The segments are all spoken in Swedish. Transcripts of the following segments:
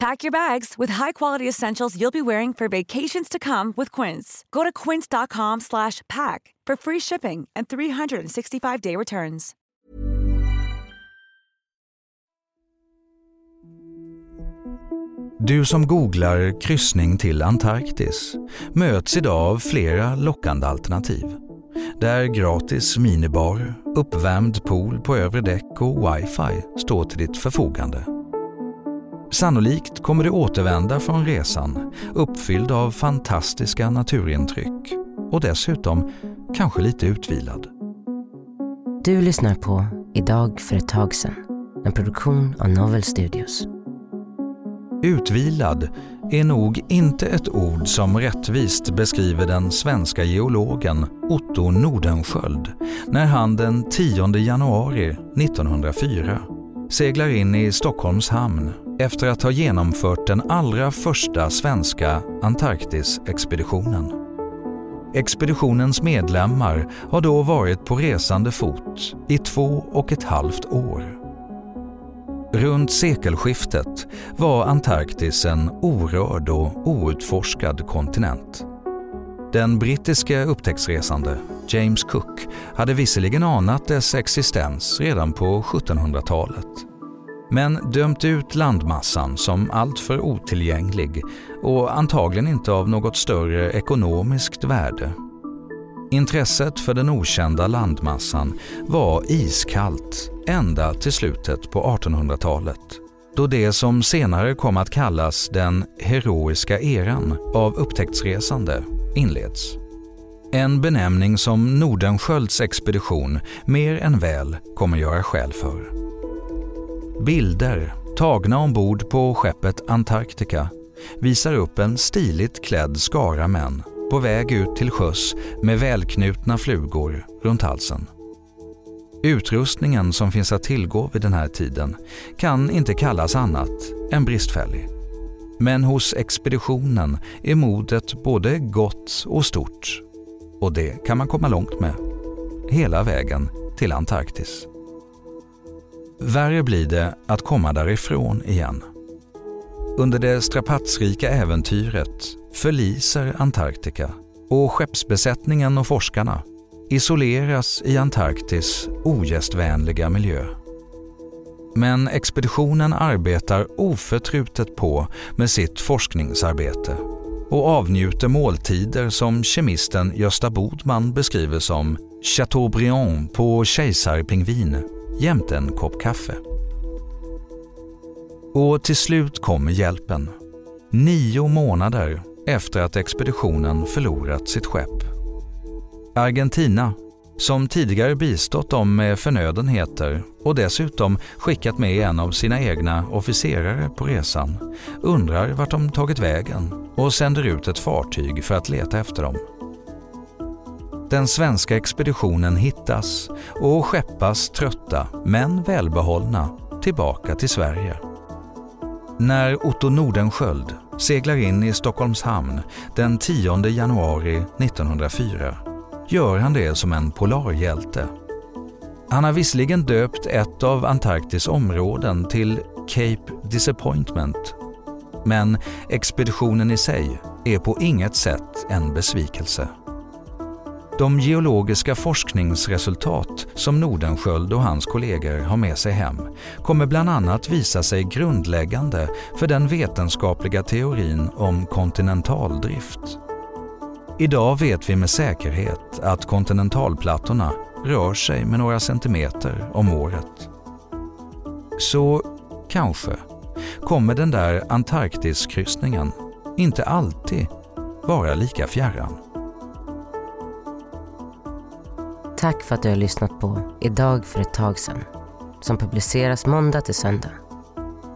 Pack your bags with high-quality essentials you'll be wearing for vacations to come with Quince. Go to quince.com/pack for free shipping and 365-day returns. Du som googlar kryssning till Antarktis möts idag av flera lockande alternativ. Där gratis minibar, uppvärmd pool på övre däck och wifi står till ditt förfogande. Sannolikt kommer du återvända från resan uppfylld av fantastiska naturintryck och dessutom kanske lite utvilad. Du lyssnar på Idag för ett tag sedan, en produktion av Novel Studios. Utvilad är nog inte ett ord som rättvist beskriver den svenska geologen Otto Nordenskjöld när han den 10 januari 1904 seglar in i Stockholms hamn efter att ha genomfört den allra första svenska Antarktisexpeditionen. Expeditionens medlemmar har då varit på resande fot i två och ett halvt år. Runt sekelskiftet var Antarktis en orörd och outforskad kontinent. Den brittiske upptäcktsresande James Cook hade visserligen anat dess existens redan på 1700-talet men dömt ut landmassan som alltför otillgänglig och antagligen inte av något större ekonomiskt värde. Intresset för den okända landmassan var iskallt ända till slutet på 1800-talet då det som senare kom att kallas den heroiska eran av upptäcktsresande inleds. En benämning som Nordenskölds expedition mer än väl kommer göra skäl för. Bilder tagna ombord på skeppet Antarktika visar upp en stiligt klädd skara män på väg ut till sjöss med välknutna flugor runt halsen. Utrustningen som finns att tillgå vid den här tiden kan inte kallas annat än bristfällig. Men hos expeditionen är modet både gott och stort. Och det kan man komma långt med. Hela vägen till Antarktis. Värre blir det att komma därifrån igen. Under det strapatsrika äventyret förliser Antarktika och skeppsbesättningen och forskarna isoleras i Antarktis ogästvänliga miljö. Men expeditionen arbetar oförtrutet på med sitt forskningsarbete och avnjuter måltider som kemisten Gösta Bodman beskriver som Chateaubriand på kejsarpingvin jämte en kopp kaffe. Och till slut kommer hjälpen. Nio månader efter att expeditionen förlorat sitt skepp. Argentina, som tidigare bistått dem med förnödenheter och dessutom skickat med en av sina egna officerare på resan, undrar vart de tagit vägen och sänder ut ett fartyg för att leta efter dem. Den svenska expeditionen hittas och skeppas trötta men välbehållna tillbaka till Sverige. När Otto Nordenskjöld seglar in i Stockholms hamn den 10 januari 1904 gör han det som en polarhjälte. Han har visserligen döpt ett av Antarktis områden till Cape Disappointment men expeditionen i sig är på inget sätt en besvikelse. De geologiska forskningsresultat som Nordenskjöld och hans kollegor har med sig hem kommer bland annat visa sig grundläggande för den vetenskapliga teorin om kontinentaldrift. Idag vet vi med säkerhet att kontinentalplattorna rör sig med några centimeter om året. Så kanske kommer den där Antarktiskryssningen inte alltid vara lika fjärran. Tack för att du har lyssnat på Idag för ett tag sedan som publiceras måndag till söndag.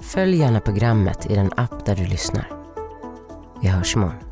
Följ gärna programmet i den app där du lyssnar. Vi hörs imorgon.